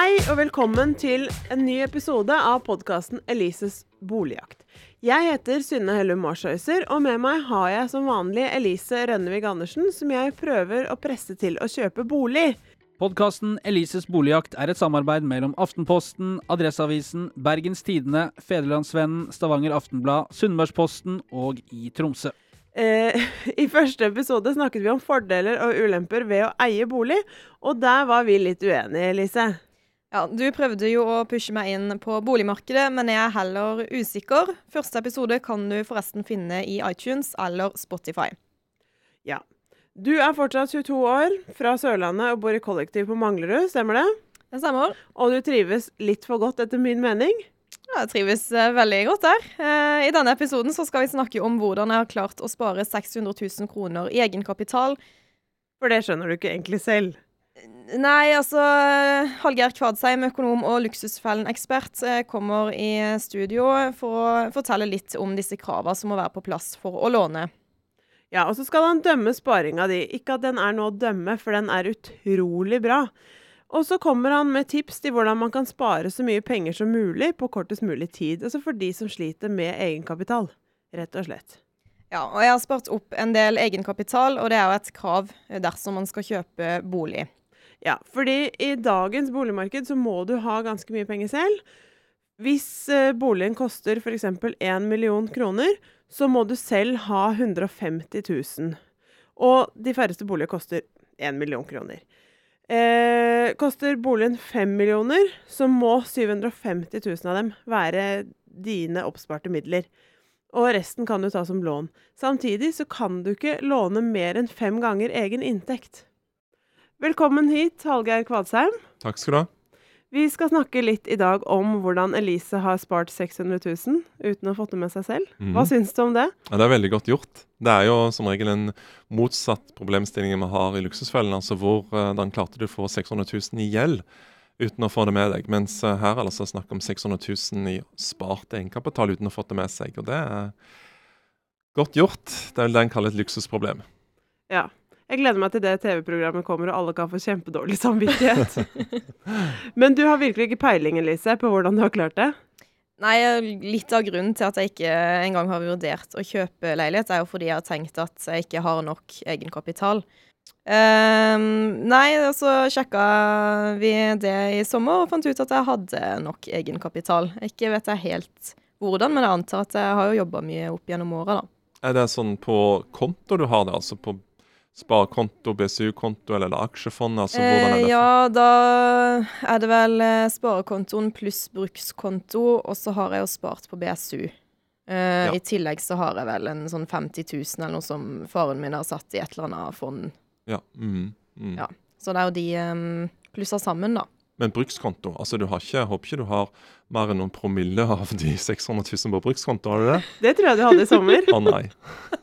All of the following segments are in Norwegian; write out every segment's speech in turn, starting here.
Hei og velkommen til en ny episode av podkasten Elises boligjakt. Jeg heter Synne Hellum Marshøyser, og med meg har jeg som vanlig Elise Rønnevig Andersen, som jeg prøver å presse til å kjøpe bolig. Podkasten Elises boligjakt er et samarbeid mellom Aftenposten, Adresseavisen, Bergens Tidende, Federlandsvennen, Stavanger Aftenblad, Sunnmørsposten og i Tromsø. Eh, I første episode snakket vi om fordeler og ulemper ved å eie bolig, og der var vi litt uenige, Elise. Ja, Du prøvde jo å pushe meg inn på boligmarkedet, men jeg er heller usikker. Første episode kan du forresten finne i iTunes eller Spotify. Ja. Du er fortsatt 22 år, fra Sørlandet og bor i kollektiv på Manglerud, stemmer det? Det stemmer. Og du trives litt for godt, etter min mening? Ja, jeg trives eh, veldig godt der. Eh, I denne episoden så skal vi snakke om hvordan jeg har klart å spare 600 000 kroner i egenkapital. For det skjønner du ikke egentlig selv. Nei, altså Hallgeir Kvadsheim, økonom og Luksusfellen-ekspert, eh, kommer i studio for å fortelle litt om disse kravene som må være på plass for å låne. Ja, og så skal han dømme sparinga di. Ikke at den er noe å dømme, for den er utrolig bra. Og så kommer han med tips til hvordan man kan spare så mye penger som mulig på kortest mulig tid. Altså for de som sliter med egenkapital, rett og slett. Ja, og jeg har spart opp en del egenkapital, og det er jo et krav dersom man skal kjøpe bolig. Ja, fordi i dagens boligmarked så må du ha ganske mye penger selv. Hvis eh, boligen koster f.eks. 1 million kroner, så må du selv ha 150 000. Og de færreste boliger koster 1 million kroner. Eh, koster boligen 5 millioner, så må 750 000 av dem være dine oppsparte midler. Og resten kan du ta som lån. Samtidig så kan du ikke låne mer enn fem ganger egen inntekt. Velkommen hit, Hallgeir Kvadsheim. Takk skal du ha. Vi skal snakke litt i dag om hvordan Elise har spart 600 000 uten å ha fått det med seg selv. Hva mm. syns du om det? Ja, det er veldig godt gjort. Det er jo som regel en motsatt problemstilling vi har i Luksusfellen, altså hvor uh, klarte du å få 600 000 i gjeld uten å få det med deg. Mens eh, her er det altså snakk om 600 000 i spart egenkapital uten å ha fått det med seg. Og det er godt gjort. Det er vel det en kaller et luksusproblem. Ja. Jeg gleder meg til det TV-programmet kommer og alle kan få kjempedårlig samvittighet. Men du har virkelig ikke peiling, Elise, på hvordan du har klart det? Nei, litt av grunnen til at jeg ikke engang har vurdert å kjøpe leilighet, er jo fordi jeg har tenkt at jeg ikke har nok egenkapital. Um, nei, så sjekka vi det i sommer og fant ut at jeg hadde nok egenkapital. Ikke vet jeg helt hvordan, men jeg antar at jeg har jo jobba mye opp gjennom åra, da. Er det sånn på konto du har det, altså på sparekonto, BSU-konto eller er aksjefond? Altså, hvordan er Eh, det? ja, da er det vel eh, sparekontoen pluss brukskonto, og så har jeg jo spart på BSU. Eh, Ja. I tillegg så har jeg vel en sånn 50 000 eller noe som faren min har satt i et eller annet fond. Ja. Mm, mm. Ja. Så det er jo de um, plussa sammen, da. Men brukskonto, altså du har ikke, jeg håper ikke du har mer enn noen promille av de 600 000 på brukskonto, har du det? Det tror jeg du hadde i sommer. Å nei.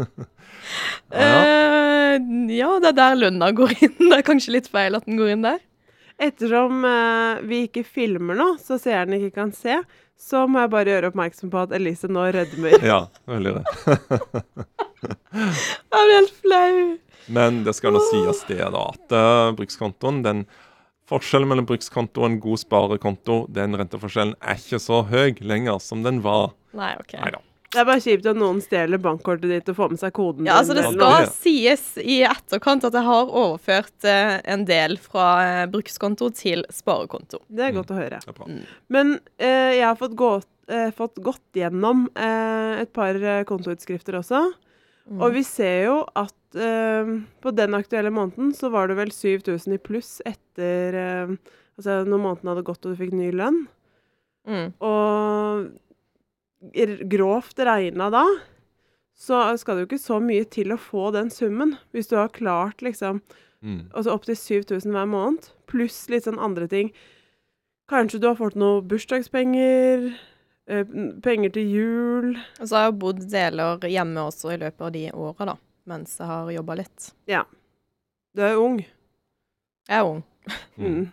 ja, ja. Ja, det er der lønna går inn. Det er kanskje litt feil at den går inn der. Ettersom eh, vi ikke filmer nå, så seeren ikke kan se, så må jeg bare gjøre oppmerksom på at Elise nå rødmer. ja veldig det. Jeg blir helt flau. Men det skal nå sies det, da, at uh, brukskontoen, den forskjellen mellom brukskonto og en god sparekonto, den renteforskjellen er ikke så høy lenger som den var. Nei, OK. Nei da. Det er bare kjipt at noen stjeler bankkortet ditt og får med seg koden Ja, altså Det skal sies i etterkant at jeg har overført eh, en del fra eh, brukskonto til sparekonto. Det er godt å høre. Er. Men eh, jeg har fått, gått, eh, fått gått gjennom eh, et par eh, kontoutskrifter også. Mm. Og vi ser jo at eh, på den aktuelle måneden så var det vel 7000 i pluss etter eh, Altså når måneden hadde gått og du fikk ny lønn. Mm. Og grovt regna da, så skal det jo ikke så mye til å få den summen. Hvis du har klart liksom Mm. altså opptil 7000 hver måned, pluss litt sånn andre ting. Kanskje du har fått noe bursdagspenger, eh, penger til jul. Og så har jeg bodd deler hjemme også i løpet av de åra, da. Mens jeg har jobba litt. Ja. Du er jo ung. Jeg er ung. Mm. Mm.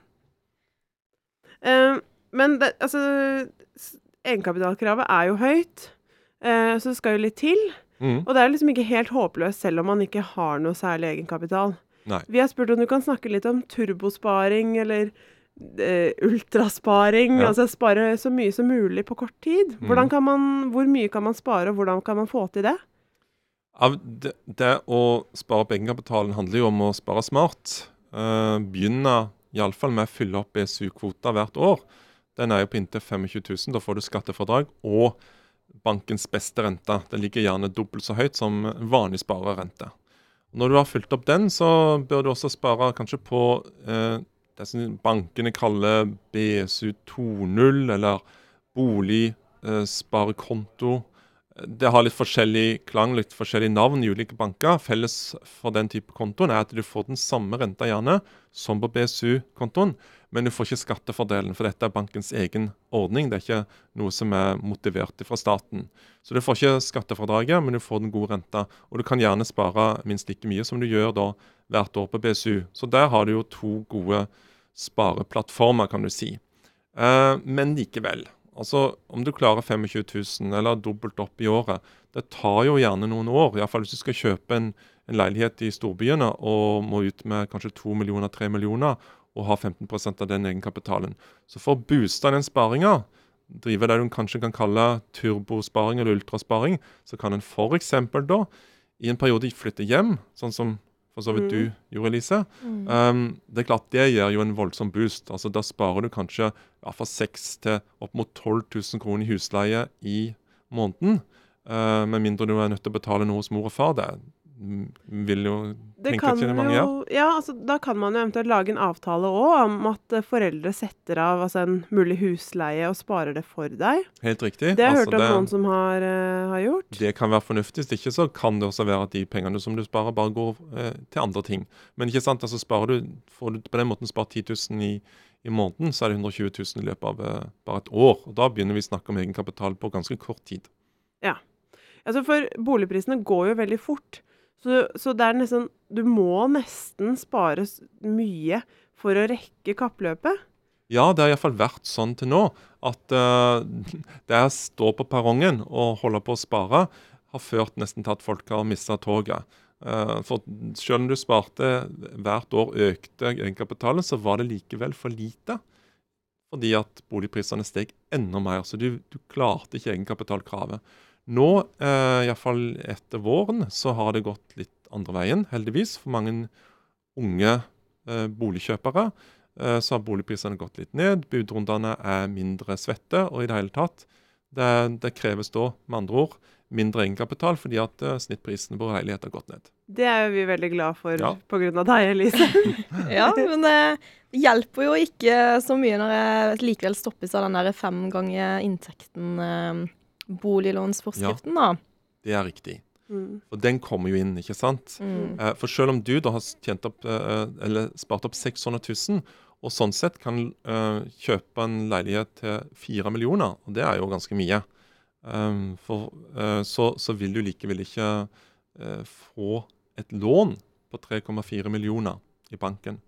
Uh, men det, altså Egenkapitalkravet er jo høyt, eh, så det skal jo litt til. Mm. Og det er liksom ikke helt håpløst selv om man ikke har noe særlig egenkapital. Nei. Vi har spurt om du kan snakke litt om turbosparing, eller eh, ultrasparing. Ja. Altså spare så mye som mulig på kort tid. Mm. Kan man, hvor mye kan man spare, og hvordan kan man få til det? Det, det å spare opp egenkapitalen handler jo om å spare smart. Uh, begynne iallfall med å fylle opp BSU-kvoter hvert år. Den er jo på inntil 25 000. Da får du skattefradrag og bankens beste rente. Den ligger gjerne dobbelt så høyt som vanlig sparerrente. Når du har fulgt opp den, så bør du også spare kanskje på eh, det som bankene kaller BSU 2.0, eller boligsparekonto. det har litt forskjellig klang, litt forskjellig navn i ulike banker. Felles for den type kontoen er at du får den samme renta gjerne som på BSU-kontoen, men du får ikke skattefordelen, for dette er bankens egen ordning. Det er ikke noe som er motivert fra staten. Så du får ikke skattefradraget, men du får den gode renta. Og du kan gjerne spare minst like mye som du gjør da hvert år på BSU. Så der har du jo to gode spareplattformer, kan du si. Eh, men likevel. Altså, Om du klarer 25 000 eller dobbelt opp i året, det tar jo gjerne noen år. Iallfall hvis du skal kjøpe en, en leilighet i storbyene og må ut med kanskje 2 millioner, 3 millioner og har 15% av den egenkapitalen. Så for å booste den sparinga, drive det du kanskje kan kalle turbosparing eller ultrasparing, så kan en f.eks. da i en periode flytte hjem, sånn som for så vidt du gjorde, Elise. Mm. Um, det er klart det gir jo en voldsom boost. Altså Da sparer du kanskje ja, fra 6 til opp mot 12 000 kroner i husleie i måneden. Uh, med mindre du er nødt til å betale noe hos mor og far. Det mm, vil jo Det tenke til mange gjør. ja, altså, da kan man jo eventuelt lage en avtale òg om at eh, foreldre setter av altså, en mulig husleie og sparer det for deg. Helt riktig. Det har jeg Altså, hørt om det- noen som har, uh, har gjort. Det kan være fornuftig. Hvis ikke så kan det også være at de pengene som du sparer, bare går uh, til andre ting. Men ikke sant, altså sparer du, får du på den måten spart 10 000 i, i måneden, så er det 120 000 i løpet av uh, bare et år. Og Da begynner vi å snakke om egenkapital på ganske kort tid. Ja. Altså, for boligprisene går jo veldig fort. Så, så det er nesten Du må nesten spare mye for å rekke kappløpet. Ja, det har iallfall vært sånn til nå at uh, det å stå på perrongen og holde på å spare, har ført nesten til at folk har mista toget. Eh, for selv om du sparte hvert år økte egenkapitalen, så var det likevel for lite. Fordi at boligprisene steg enda mer. Så du, du klarte ikke egenkapitalkravet. Nå, eh, iallfall etter våren, så har det gått litt andre veien, heldigvis. For mange unge eh, boligkjøpere eh, så har boligprisene gått litt ned. Budrundene er mindre svette. Og i det hele tatt, det, det kreves da, med andre ord, mindre egenkapital fordi at eh, snittprisen på leilighet har gått ned. Det er vi veldig glad for Ja. av deg, Elise. Ja, men det, det hjelper jo ikke så mye når jeg likevel stoppes av den der fem ganger inntekten eh, boliglånsforskriften, da. Det er riktig. Mm. For den kommer jo inn, ikke sant? Mm. Eh, For selv om du da har tjent opp, eh, eller spart opp 600 000, og sånn sett kan eh, kjøpe en leilighet til 4 millioner, og det er jo ganske mye, um, for, eh, så, så vil du likevel ikke eh, få et lån på 3,4 millioner i banken.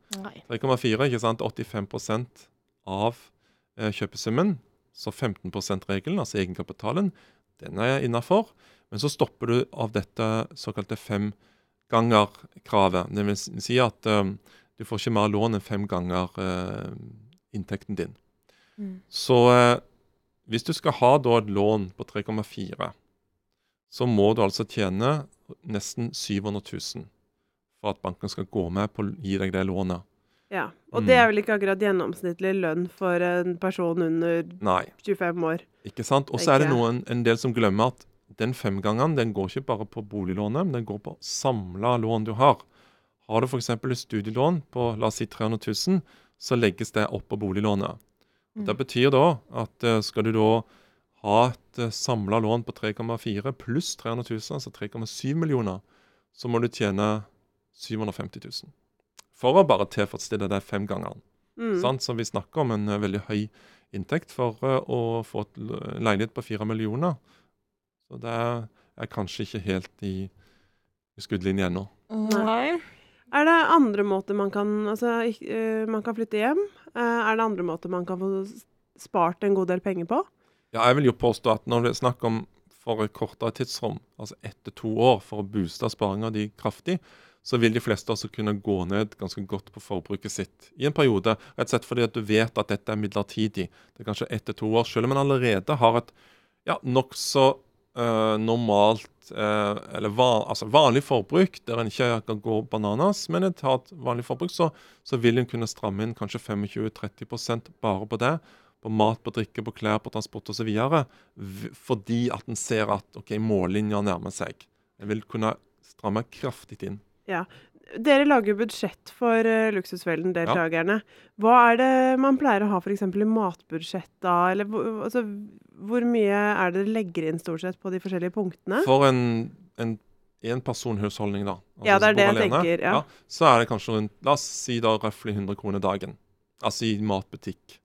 3,4, ikke sant, 85 av eh, kjøpesummen, så 15 %-regelen, altså egenkapitalen, den er innafor. Men så stopper du av dette såkalte femgangerkravet. Det vil si at um, du får ikke mer lån enn fem ganger uh, inntekten din. Mm. Så uh, hvis du skal ha da et lån på 3,4, så må du altså tjene nesten 700 000 for at banken skal gå med på å gi deg det lånet. Ja. Og Mm. det er vel ikke akkurat gjennomsnittlig lønn for en person under Nei. 25 år. Ikke sant? Og så er det noen, en del som glemmer at den femgangeren den går ikke bare på boliglånet, men den går på samla lån du har. Har du f.eks. et studielån på la oss si 300 000, så legges det opp på boliglånet. Mm. Det betyr da at eh, skal du da ha et uh, samla lån på 3,4 pluss 300 000, altså 3,7 millioner, så må du tjene 750 000. For å bare tilfredsstille det femgangeren. Mm. Sant? Så vi snakker om en eh, veldig høy inntekt for eh, å få et leilighet på fire millioner. Så det er, er kanskje ikke helt i, i skuddlinje ennå. Nei. Er det andre måter man kan Altså, eh, man kan flytte hjem. Er det andre måter man kan få spart en god del penger på? Ja, jeg vil jo påstå at når det er snakk om for et kortere tidsrom, altså ett til to år, for å booste sparinga di kraftig, så vil de fleste også kunne gå ned ganske godt på forbruket sitt i en periode. Rett og slett fordi at du vet at dette er midlertidig. Det er kanskje ett til to år. Selv om en allerede har et ja, nokså uh, normalt uh, Eller van, altså vanlig forbruk, der en ikke kan gå bananas, men et har et vanlig forbruk, så, så vil en kunne stramme inn kanskje 25-30% bare på det. På mat, på drikke, på klær, på transport osv. Fordi at en ser at ok, mållinja nærmer seg. En vil kunne stramme kraftig inn. Ja. Dere lager jo budsjett for uh, Luksusfellen-deltakerne. Hva er det man pleier å ha f.eks. i matbudsjett da? Eller altså, hvor mye er det dere legger inn stort sett på de forskjellige punktene? For en, en enpersonhusholdning, da. Altså, ja, det er det jeg alene, tenker. Ja. ja. Så er det kanskje rundt La oss si da røftlig 100 kroner dagen. Altså i matbutikk.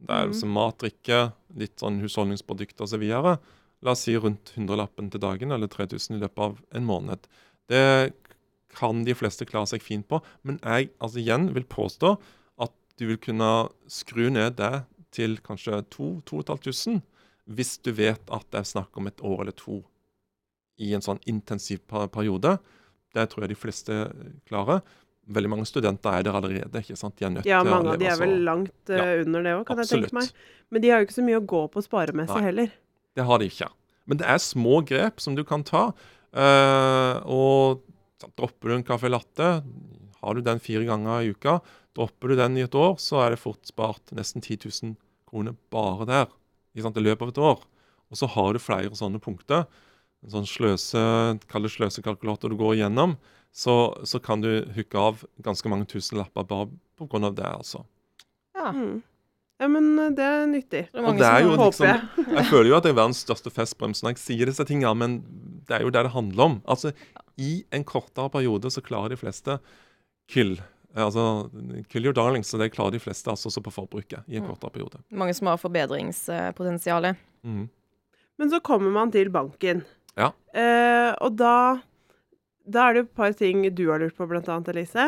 Det er mm. altså mat, drikke, litt sånn husholdningsprodukter osv. La oss si rundt 100-lappen til dagen, eller 3000 i løpet av en måned. Det kan de fleste klare seg fint på. Men jeg altså igjen vil påstå at du vil kunne skru ned det til kanskje 2500 hvis du vet at det er snakk om et år eller to i en sånn intensiv periode. Det tror jeg de fleste klarer. Veldig mange studenter er der allerede. ikke sant? De er nødt ja, til å leve Ja, mange av de er vel langt uh, ja, under det òg, kan absolutt. jeg tenke meg. Men de har jo ikke så mye å gå på sparemessig heller. Det har de ikke. Men det er små grep som du kan ta. Uh, og Dropper du en caffè latte, har du den fire ganger i uka, dropper du den i et år, så er det fort spart nesten 10 000 kroner bare der i løpet av et år. Og så har du flere sånne punkter. En sånn sløse, kall det sløsekalkulator du går igjennom. Så, så kan du hooke av ganske mange tusenlapper bare pga. det, altså. Ja. Mm. Ja, men eh, det er nyttig. Det er mange det er som håper liksom, jeg. føler jo at jeg er verdens største festbremse når jeg sier disse tingene, men det er jo det det handler om. Altså, I en kortere periode så klarer de fleste kill. Altså, kill your darlings, så det klarer de fleste altså også på forbruket i en mm. kortere periode. Mange som har forbedringspotensial. Mm. Men så kommer man til banken. Ja. Eh, og da, da er det jo et par ting du har lurt på, blant annet, Elise.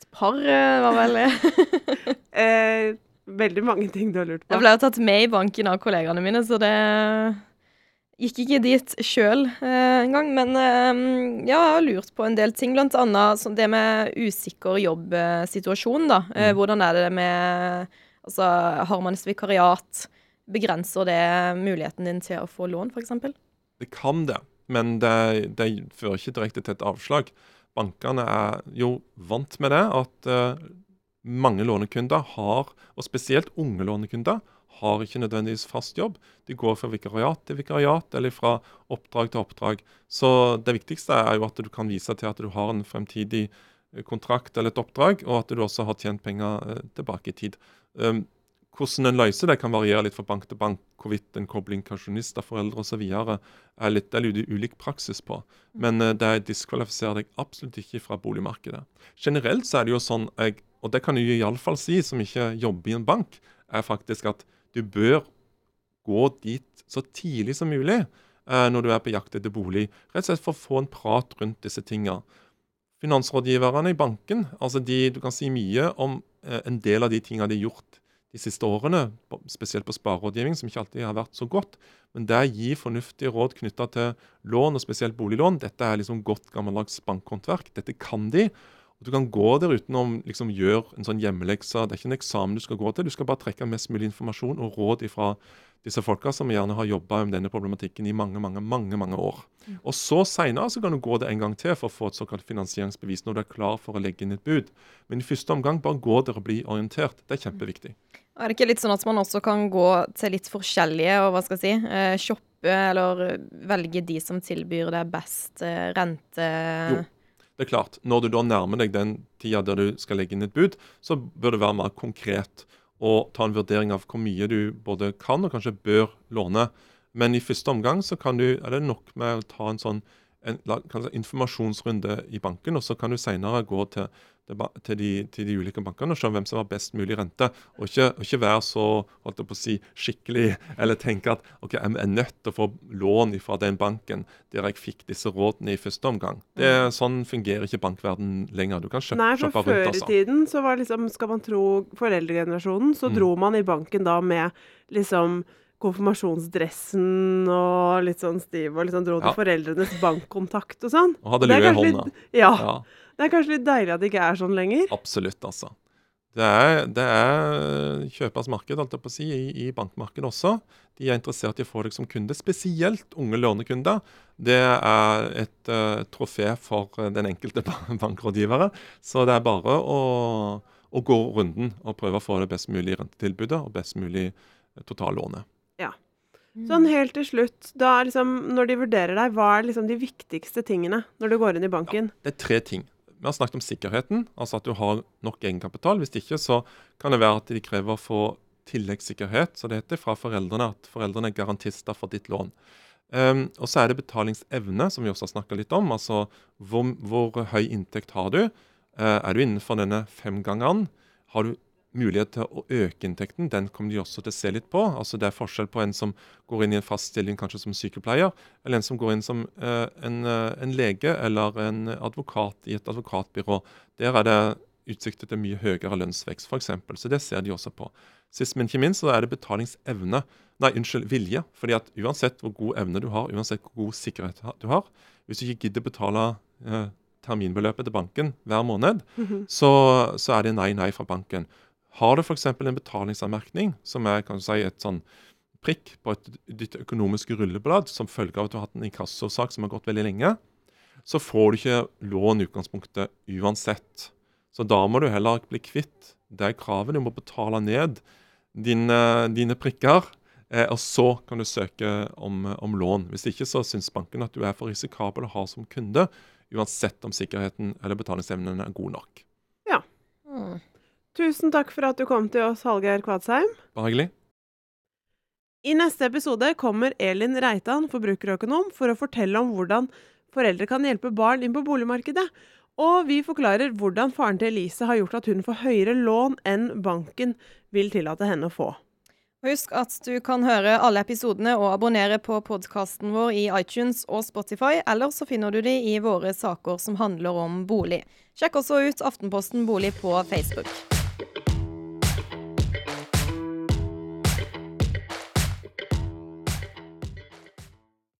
Et par uh, var vel eh, veldig mange ting du har lurt på. Jeg ble jo tatt med i banken av kollegaene mine, så det gikk ikke dit sjøl eh, engang. Men eh, ja, jeg har lurt på en del ting, blant annet det med usikker jobbsituasjon, da. Eh, mm. hvordan er det med Altså, har man et vikariat? Begrenser det muligheten din til å få lån, f.eks.? Det kan det, men det, det fører ikke direkte til et avslag. Bankene er jo vant med det, at uh, mange lånekunder har, og spesielt unge lånekunder, har ikke nødvendigvis fast jobb. De går fra vikariat til vikariat eller fra oppdrag til oppdrag. Så det viktigste er jo at du kan vise til at du har en fremtidig eh, kontrakt eller et oppdrag, og at du også har tjent penger eh, tilbake i tid. Um, hvordan en løser det, kan variere litt fra bank til bank. Hvorvidt en kobling pensjonister, foreldre osv. er litt, er ulik praksis på. Men uh, det diskvalifiserer deg absolutt ikke fra boligmarkedet. Generelt så er det jo sånn jeg og det kan du iallfall si, som ikke jobber i en bank, er faktisk at du bør gå dit så tidlig som mulig eh, når du er på jakt etter bolig. Rett og slett for å få en prat rundt disse tinga. Finansrådgiverne i banken altså de, Du kan si mye om eh, en del av de tinga de har gjort de siste årene, spesielt på sparerådgivning, som ikke alltid har vært så godt. Men det gir fornuftige råd knytta til lån, og spesielt boliglån. Dette er liksom godt gammeldags bankhåndverk. Dette kan de. Og Du kan gå der uten å liksom, gjøre en sånn hjemmelekse. Det er ikke en eksamen du skal gå til. Du skal bare trekke mest mulig informasjon og råd fra disse folka som gjerne har jobba med denne problematikken i mange mange, mange, mange år. Mm. Og så Seinere kan du gå det en gang til for å få et såkalt finansieringsbevis når du er klar for å legge inn et bud. Men i første omgang, bare gå der og bli orientert. Det er kjempeviktig. Er det ikke litt sånn at man også kan gå til litt forskjellige og hva skal jeg si, eh, shoppe eller velge de som tilbyr deg best eh, rente? Jo. Det er klart, Når du da nærmer deg den tida der du skal legge inn et bud, så bør det være mer konkret og ta en vurdering av hvor mye du både kan og kanskje bør låne. Men i første omgang så du, er det nok med å ta en sånn en, si, informasjonsrunde i banken, og så kan du senere gå til til de, til de, ulike bankene og se hvem som har best mulig rente. Og ikke, ikke være så holdt jeg på å si, skikkelig eller tenke at ok, jeg er nødt til å få lån fra den banken der jeg fikk disse rådene i første omgang. Det, mm. sånn fungerer ikke bankverden lenger. Du kan kjøpe, Nei, for før i altså. tiden så var liksom, skal man tro foreldregenerasjonen, så mm. dro man i banken da med liksom konfirmasjonsdressen og litt sånn stiv, og liksom dro til Ja. foreldrenes bankkontakt og sånn. Og hadde lue i hånda. litt- Ja. Ja, Det er kanskje litt deilig at det ikke er sånn lenger. absolutt, altså. Det er, det er kjøpers marked, holdt jeg på å si, i, i bankmarkedet også. De er interessert i å få deg som kunde, spesielt unge lånekunder. Det er et uh, trofé for den enkelte bankrådgivere. Så det er bare å, å gå runden og prøve å få det best mulig rentetilbudet og best mulig eh, totallånet. Sånn helt til slutt, da liksom, når de vurderer deg, hva er liksom de viktigste tingene når du går inn i banken? Det er tre ting. Vi har snakket om sikkerheten, altså at du har nok egenkapital. Hvis ikke så kan det være at de krever å få tilleggssikkerhet, så det heter, fra foreldrene. At foreldrene er garantister for ditt lån. Um, og så er det betalingsevne, som vi også har snakka litt om. Altså hvor, hvor høy inntekt har du? Uh, er du innenfor denne femgangeren? Har du mulighet til å øke inntekten? Den kommer de også til å se litt på. Altså Det er forskjell på en som går inn i en fast stilling kanskje som sykepleier, eller en som går inn som eh, en, eh, en lege eller en advokat i et advokatbyrå. Der er det utsikter til mye høyere lønnsvekst, f.eks. Så det ser de også på. Sist, men ikke minst, så er det betalingsevne. Nei, unnskyld, vilje. Fordi at uansett hvor god evne du har, uansett hvor god sikkerhet du har, hvis du ikke gidder betale eh, terminbeløpet til banken hver måned, så, så er det nei, nei fra banken. Har du f.eks. en betalingsanmerkning, som er kan du si, et sånn prikk på et, ditt økonomiske rulleblad som følge av at du har hatt en inkassosak som har gått veldig lenge, så får du ikke lån i utgangspunktet uansett. Så da må du heller bli kvitt det kravet. Du må betale ned dine, dine prikker, eh, og så kan du søke om, om lån. Hvis ikke så syns banken at du er for risikabel å ha som kunde, uansett om sikkerheten eller betalingsevnen er god nok. Ja. Mm. Tusen takk for at du kom til oss, Hallgeir Kvadsheim. Bare hyggelig. I neste episode kommer Elin Reitan, forbrukerøkonom, for å fortelle om hvordan foreldre kan hjelpe barn inn på boligmarkedet. Og vi forklarer hvordan faren til Elise har gjort at hun får høyere lån enn banken vil tillate henne å få. Husk at du kan høre alle episodene og abonnere på podkasten vår i iTunes og Spotify, eller så finner du de i våre saker som handler om bolig. Sjekk også ut Aftenposten bolig på Facebook.